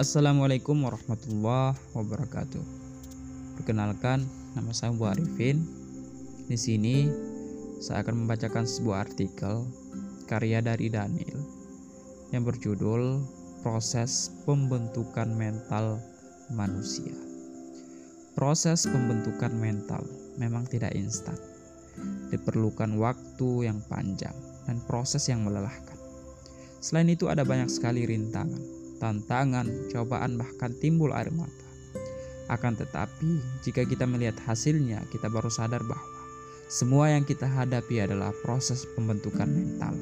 Assalamualaikum warahmatullahi wabarakatuh. Perkenalkan, nama saya Bu Arifin. Di sini saya akan membacakan sebuah artikel karya dari Daniel yang berjudul Proses Pembentukan Mental Manusia. Proses pembentukan mental memang tidak instan. Diperlukan waktu yang panjang dan proses yang melelahkan. Selain itu ada banyak sekali rintangan tantangan, cobaan, bahkan timbul air mata. Akan tetapi, jika kita melihat hasilnya, kita baru sadar bahwa semua yang kita hadapi adalah proses pembentukan mental.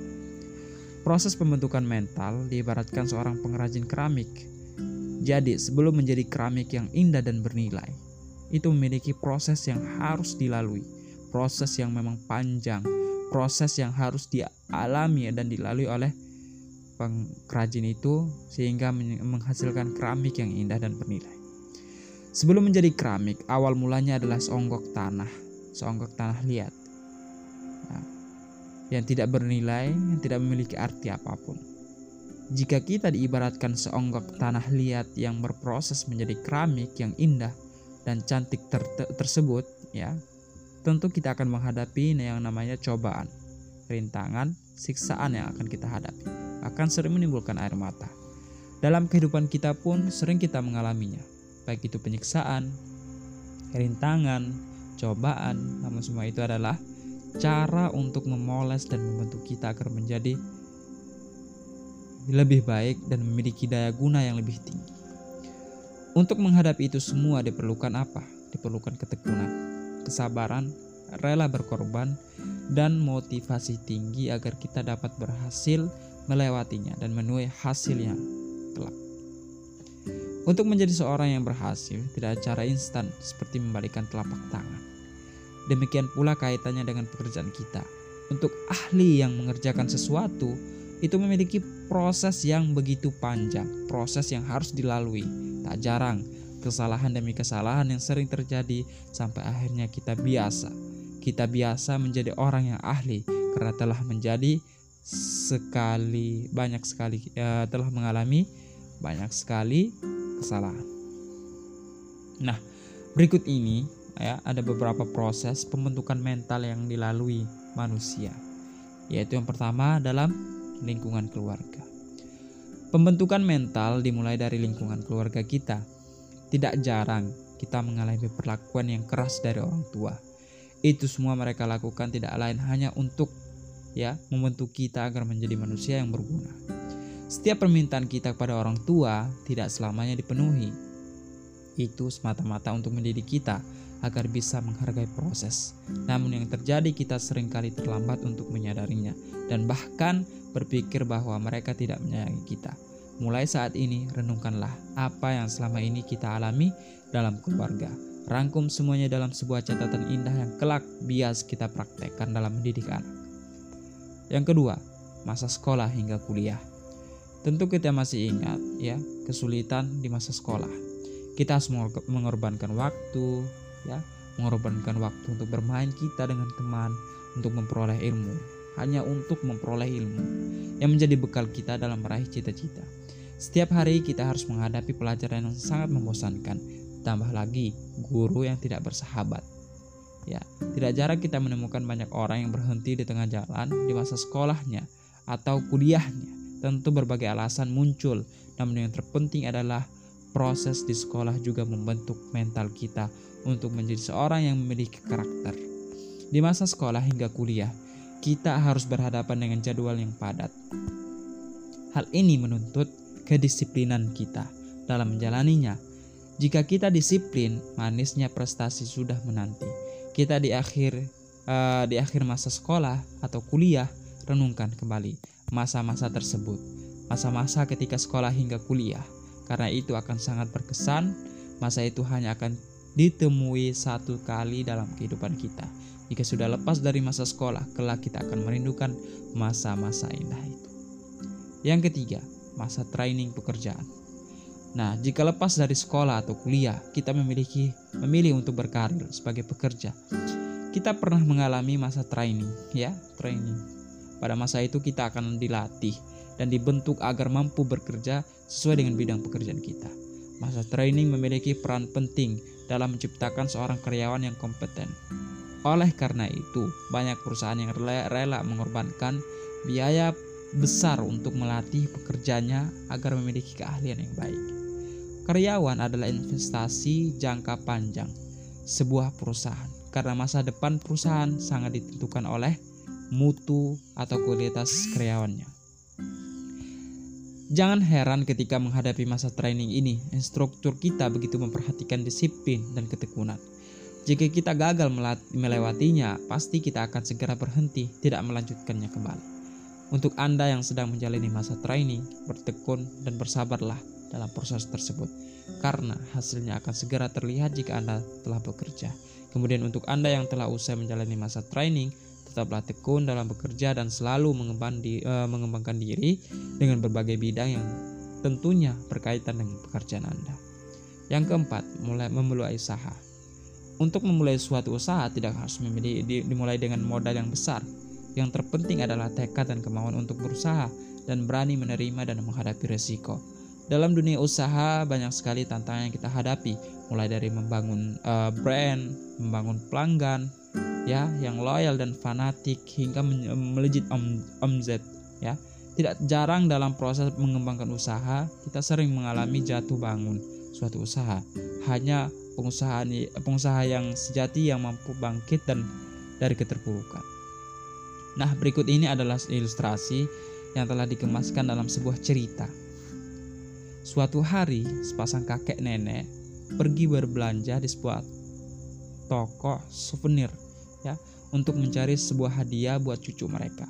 Proses pembentukan mental diibaratkan seorang pengrajin keramik. Jadi, sebelum menjadi keramik yang indah dan bernilai, itu memiliki proses yang harus dilalui, proses yang memang panjang, proses yang harus dialami dan dilalui oleh pengrajin itu sehingga menghasilkan keramik yang indah dan bernilai. Sebelum menjadi keramik, awal mulanya adalah seonggok tanah, seonggok tanah liat, nah, yang tidak bernilai, yang tidak memiliki arti apa pun. Jika kita diibaratkan seonggok tanah liat yang berproses menjadi keramik yang indah dan cantik ter tersebut, ya, tentu kita akan menghadapi yang namanya cobaan, rintangan, siksaan yang akan kita hadapi akan sering menimbulkan air mata. Dalam kehidupan kita pun sering kita mengalaminya, baik itu penyiksaan, rintangan, cobaan, namun semua itu adalah cara untuk memoles dan membentuk kita agar menjadi lebih baik dan memiliki daya guna yang lebih tinggi. Untuk menghadapi itu semua diperlukan apa? Diperlukan ketekunan, kesabaran, rela berkorban, dan motivasi tinggi agar kita dapat berhasil melewatinya dan menuai hasil yang kelak. Untuk menjadi seorang yang berhasil, tidak ada cara instan seperti membalikan telapak tangan. Demikian pula kaitannya dengan pekerjaan kita. Untuk ahli yang mengerjakan sesuatu, itu memiliki proses yang begitu panjang, proses yang harus dilalui. Tak jarang, kesalahan demi kesalahan yang sering terjadi sampai akhirnya kita biasa. Kita biasa menjadi orang yang ahli karena telah menjadi sekali banyak sekali ya, telah mengalami banyak sekali kesalahan. Nah, berikut ini ya ada beberapa proses pembentukan mental yang dilalui manusia. Yaitu yang pertama dalam lingkungan keluarga. Pembentukan mental dimulai dari lingkungan keluarga kita. Tidak jarang kita mengalami perlakuan yang keras dari orang tua. Itu semua mereka lakukan tidak lain hanya untuk ya membentuk kita agar menjadi manusia yang berguna. Setiap permintaan kita kepada orang tua tidak selamanya dipenuhi. Itu semata-mata untuk mendidik kita agar bisa menghargai proses. Namun yang terjadi kita sering kali terlambat untuk menyadarinya dan bahkan berpikir bahwa mereka tidak menyayangi kita. Mulai saat ini renungkanlah apa yang selama ini kita alami dalam keluarga. Rangkum semuanya dalam sebuah catatan indah yang kelak bias kita praktekkan dalam mendidik anak. Yang kedua, masa sekolah hingga kuliah. Tentu kita masih ingat ya, kesulitan di masa sekolah. Kita harus mengorbankan waktu, ya, mengorbankan waktu untuk bermain kita dengan teman, untuk memperoleh ilmu, hanya untuk memperoleh ilmu yang menjadi bekal kita dalam meraih cita-cita. Setiap hari kita harus menghadapi pelajaran yang sangat membosankan, tambah lagi guru yang tidak bersahabat Ya, tidak jarang kita menemukan banyak orang yang berhenti di tengah jalan di masa sekolahnya atau kuliahnya. Tentu berbagai alasan muncul, namun yang terpenting adalah proses di sekolah juga membentuk mental kita untuk menjadi seorang yang memiliki karakter. Di masa sekolah hingga kuliah, kita harus berhadapan dengan jadwal yang padat. Hal ini menuntut kedisiplinan kita dalam menjalaninya. Jika kita disiplin, manisnya prestasi sudah menanti. Kita di akhir uh, di akhir masa sekolah atau kuliah renungkan kembali masa-masa tersebut. Masa-masa ketika sekolah hingga kuliah. Karena itu akan sangat berkesan masa itu hanya akan ditemui satu kali dalam kehidupan kita. Jika sudah lepas dari masa sekolah kelak kita akan merindukan masa-masa indah itu. Yang ketiga masa training pekerjaan Nah, jika lepas dari sekolah atau kuliah, kita memiliki memilih untuk berkarir sebagai pekerja. Kita pernah mengalami masa training, ya, training. Pada masa itu kita akan dilatih dan dibentuk agar mampu bekerja sesuai dengan bidang pekerjaan kita. Masa training memiliki peran penting dalam menciptakan seorang karyawan yang kompeten. Oleh karena itu, banyak perusahaan yang rela mengorbankan biaya besar untuk melatih pekerjanya agar memiliki keahlian yang baik. Karyawan adalah investasi jangka panjang sebuah perusahaan karena masa depan perusahaan sangat ditentukan oleh mutu atau kualitas karyawannya. Jangan heran ketika menghadapi masa training ini, instruktur kita begitu memperhatikan disiplin dan ketekunan. Jika kita gagal melewatinya, pasti kita akan segera berhenti, tidak melanjutkannya kembali. Untuk Anda yang sedang menjalani masa training, bertekun dan bersabarlah dalam proses tersebut, karena hasilnya akan segera terlihat jika Anda telah bekerja. Kemudian untuk Anda yang telah usai menjalani masa training, tetaplah tekun dalam bekerja dan selalu mengembang di, uh, mengembangkan diri dengan berbagai bidang yang tentunya berkaitan dengan pekerjaan Anda. Yang keempat, mulai memulai usaha. Untuk memulai suatu usaha tidak harus dimulai dengan modal yang besar. Yang terpenting adalah tekad dan kemauan untuk berusaha dan berani menerima dan menghadapi resiko. Dalam dunia usaha banyak sekali tantangan yang kita hadapi, mulai dari membangun uh, brand, membangun pelanggan, ya yang loyal dan fanatik hingga melejit om, omzet ya. Tidak jarang dalam proses mengembangkan usaha kita sering mengalami jatuh bangun suatu usaha. Hanya pengusaha pengusaha yang sejati yang mampu bangkit dan dari keterpurukan. Nah berikut ini adalah ilustrasi yang telah dikemaskan dalam sebuah cerita suatu hari sepasang kakek nenek pergi berbelanja di sebuah toko souvenir ya untuk mencari sebuah hadiah buat cucu mereka.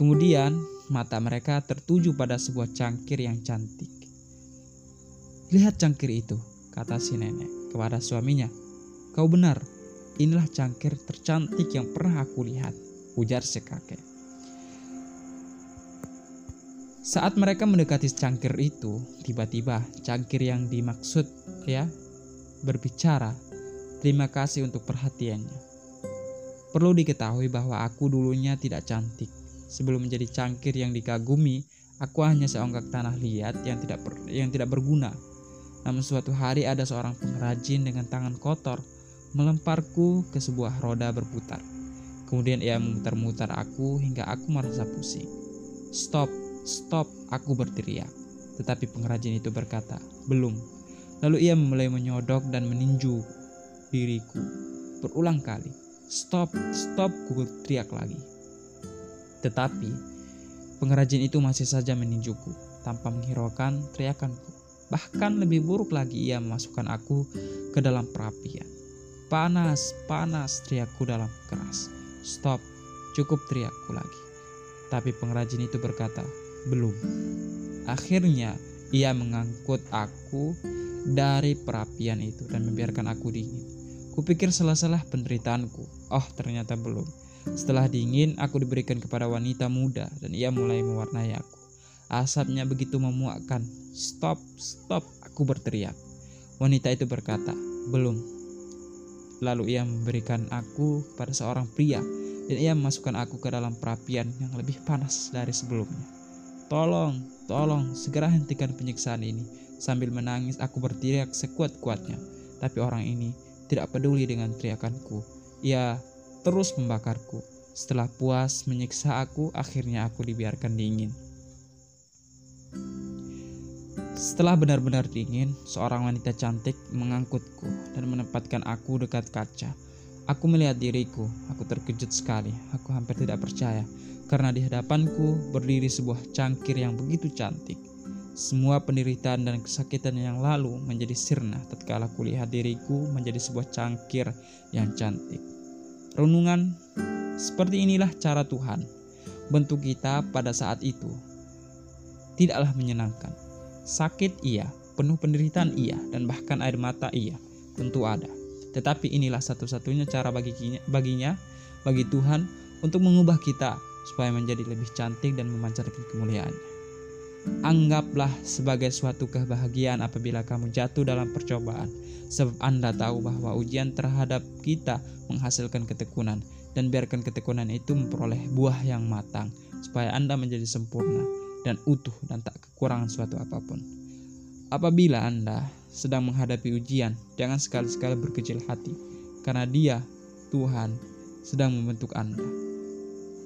Kemudian mata mereka tertuju pada sebuah cangkir yang cantik. Lihat cangkir itu, kata si nenek kepada suaminya. Kau benar, inilah cangkir tercantik yang pernah aku lihat, ujar si kakek. Saat mereka mendekati cangkir itu, tiba-tiba cangkir yang dimaksud ya berbicara, "Terima kasih untuk perhatiannya." Perlu diketahui bahwa aku dulunya tidak cantik. Sebelum menjadi cangkir yang dikagumi, aku hanya seonggak tanah liat yang tidak ber, yang tidak berguna. Namun suatu hari ada seorang pengrajin dengan tangan kotor melemparku ke sebuah roda berputar. Kemudian ia memutar-mutar aku hingga aku merasa pusing. Stop, stop, aku berteriak. Tetapi pengrajin itu berkata, belum. Lalu ia mulai menyodok dan meninju diriku berulang kali. Stop, stop, ku teriak lagi. Tetapi, pengrajin itu masih saja meninjuku tanpa menghiraukan teriakanku. Bahkan lebih buruk lagi ia memasukkan aku ke dalam perapian. Panas, panas, teriakku dalam keras. Stop, cukup teriakku lagi. Tapi pengrajin itu berkata, belum. Akhirnya, ia mengangkut aku dari perapian itu dan membiarkan aku dingin. Kupikir salah-salah penderitaanku. Oh, ternyata belum. Setelah dingin, aku diberikan kepada wanita muda dan ia mulai mewarnai aku. Asapnya begitu memuakkan. Stop, stop, aku berteriak. Wanita itu berkata, belum. Lalu ia memberikan aku pada seorang pria dan ia memasukkan aku ke dalam perapian yang lebih panas dari sebelumnya. Tolong, tolong, segera hentikan penyiksaan ini. Sambil menangis aku berteriak sekuat-kuatnya. Tapi orang ini tidak peduli dengan teriakanku. Ia terus membakarku. Setelah puas menyiksa aku, akhirnya aku dibiarkan dingin. Setelah benar-benar dingin, seorang wanita cantik mengangkutku dan menempatkan aku dekat kaca. Aku melihat diriku, aku terkejut sekali. Aku hampir tidak percaya karena di hadapanku berdiri sebuah cangkir yang begitu cantik. Semua penderitaan dan kesakitan yang lalu menjadi sirna tatkala kulihat diriku menjadi sebuah cangkir yang cantik. Renungan seperti inilah cara Tuhan bentuk kita pada saat itu. Tidaklah menyenangkan. Sakit iya, penuh penderitaan iya, dan bahkan air mata iya, tentu ada. Tetapi inilah satu-satunya cara baginya, baginya, bagi Tuhan untuk mengubah kita supaya menjadi lebih cantik dan memancarkan kemuliaannya. Anggaplah sebagai suatu kebahagiaan apabila kamu jatuh dalam percobaan, sebab Anda tahu bahwa ujian terhadap kita menghasilkan ketekunan. dan biarkan ketekunan itu memperoleh buah yang matang supaya Anda menjadi sempurna dan utuh dan tak kekurangan suatu apa pun. Apabila Anda sedang menghadapi ujian, jangan sekali-sekali berkecil hati karena Dia, Tuhan, sedang membentuk Anda.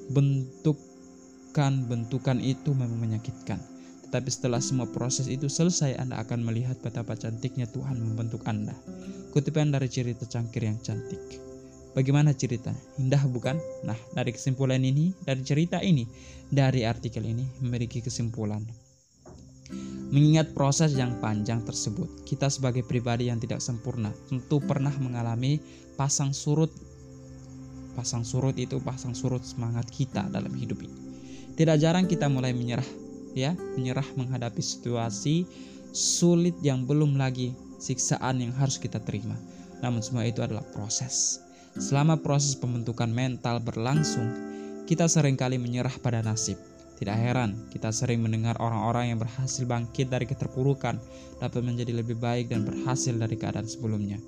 Bentukan-bentukan itu memang menyakitkan. Tetapi setelah semua proses itu selesai, Anda akan melihat betapa cantiknya Tuhan membentuk Anda. Kutipan dari cerita cangkir yang cantik. Bagaimana cerita? Indah bukan? Nah, dari kesimpulan ini, dari cerita ini, dari artikel ini memiliki kesimpulan. Mengingat proses yang panjang tersebut, kita sebagai pribadi yang tidak sempurna tentu pernah mengalami pasang surut. Pasang surut itu pasang surut semangat kita dalam hidup ini. Tidak jarang kita mulai menyerah, ya, menyerah menghadapi situasi sulit yang belum lagi siksaan yang harus kita terima. Namun semua itu adalah proses Selama proses pembentukan mental berlangsung, kita sering kali menyerah pada nasib. Tidak heran, kita sering mendengar orang-orang yang berhasil bangkit dari keterpurukan dapat menjadi lebih baik dan berhasil dari keadaan sebelumnya.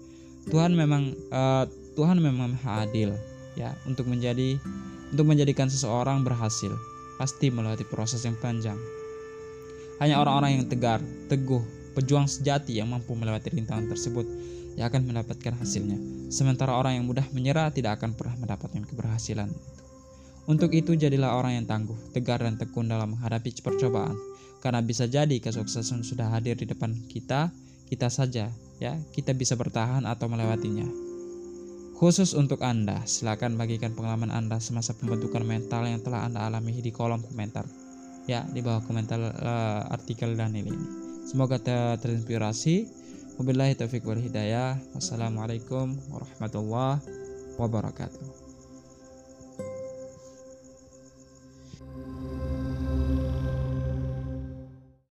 Tuhan memang uh, Tuhan memang maha adil ya untuk menjadi untuk menjadikan seseorang berhasil pasti melewati proses yang panjang. Hanya orang-orang yang tegar, teguh, pejuang sejati yang mampu melewati rintangan tersebut yang akan mendapatkan hasilnya. Sementara orang yang mudah menyerah tidak akan pernah mendapatkan keberhasilan Untuk itu jadilah orang yang tangguh, tegar dan tekun dalam menghadapi percobaan. Karena bisa jadi kesuksesan sudah hadir di depan kita, kita saja ya, kita bisa bertahan atau melewatinya. Khusus untuk Anda, silakan bagikan pengalaman Anda semasa pembentukan mental yang telah Anda alami di kolom komentar. Ya, di bawah komentar uh, artikel Daniel ini. Semoga ter terinspirasi Wabillahi taufiq wal hidayah. Wassalamualaikum warahmatullahi wabarakatuh.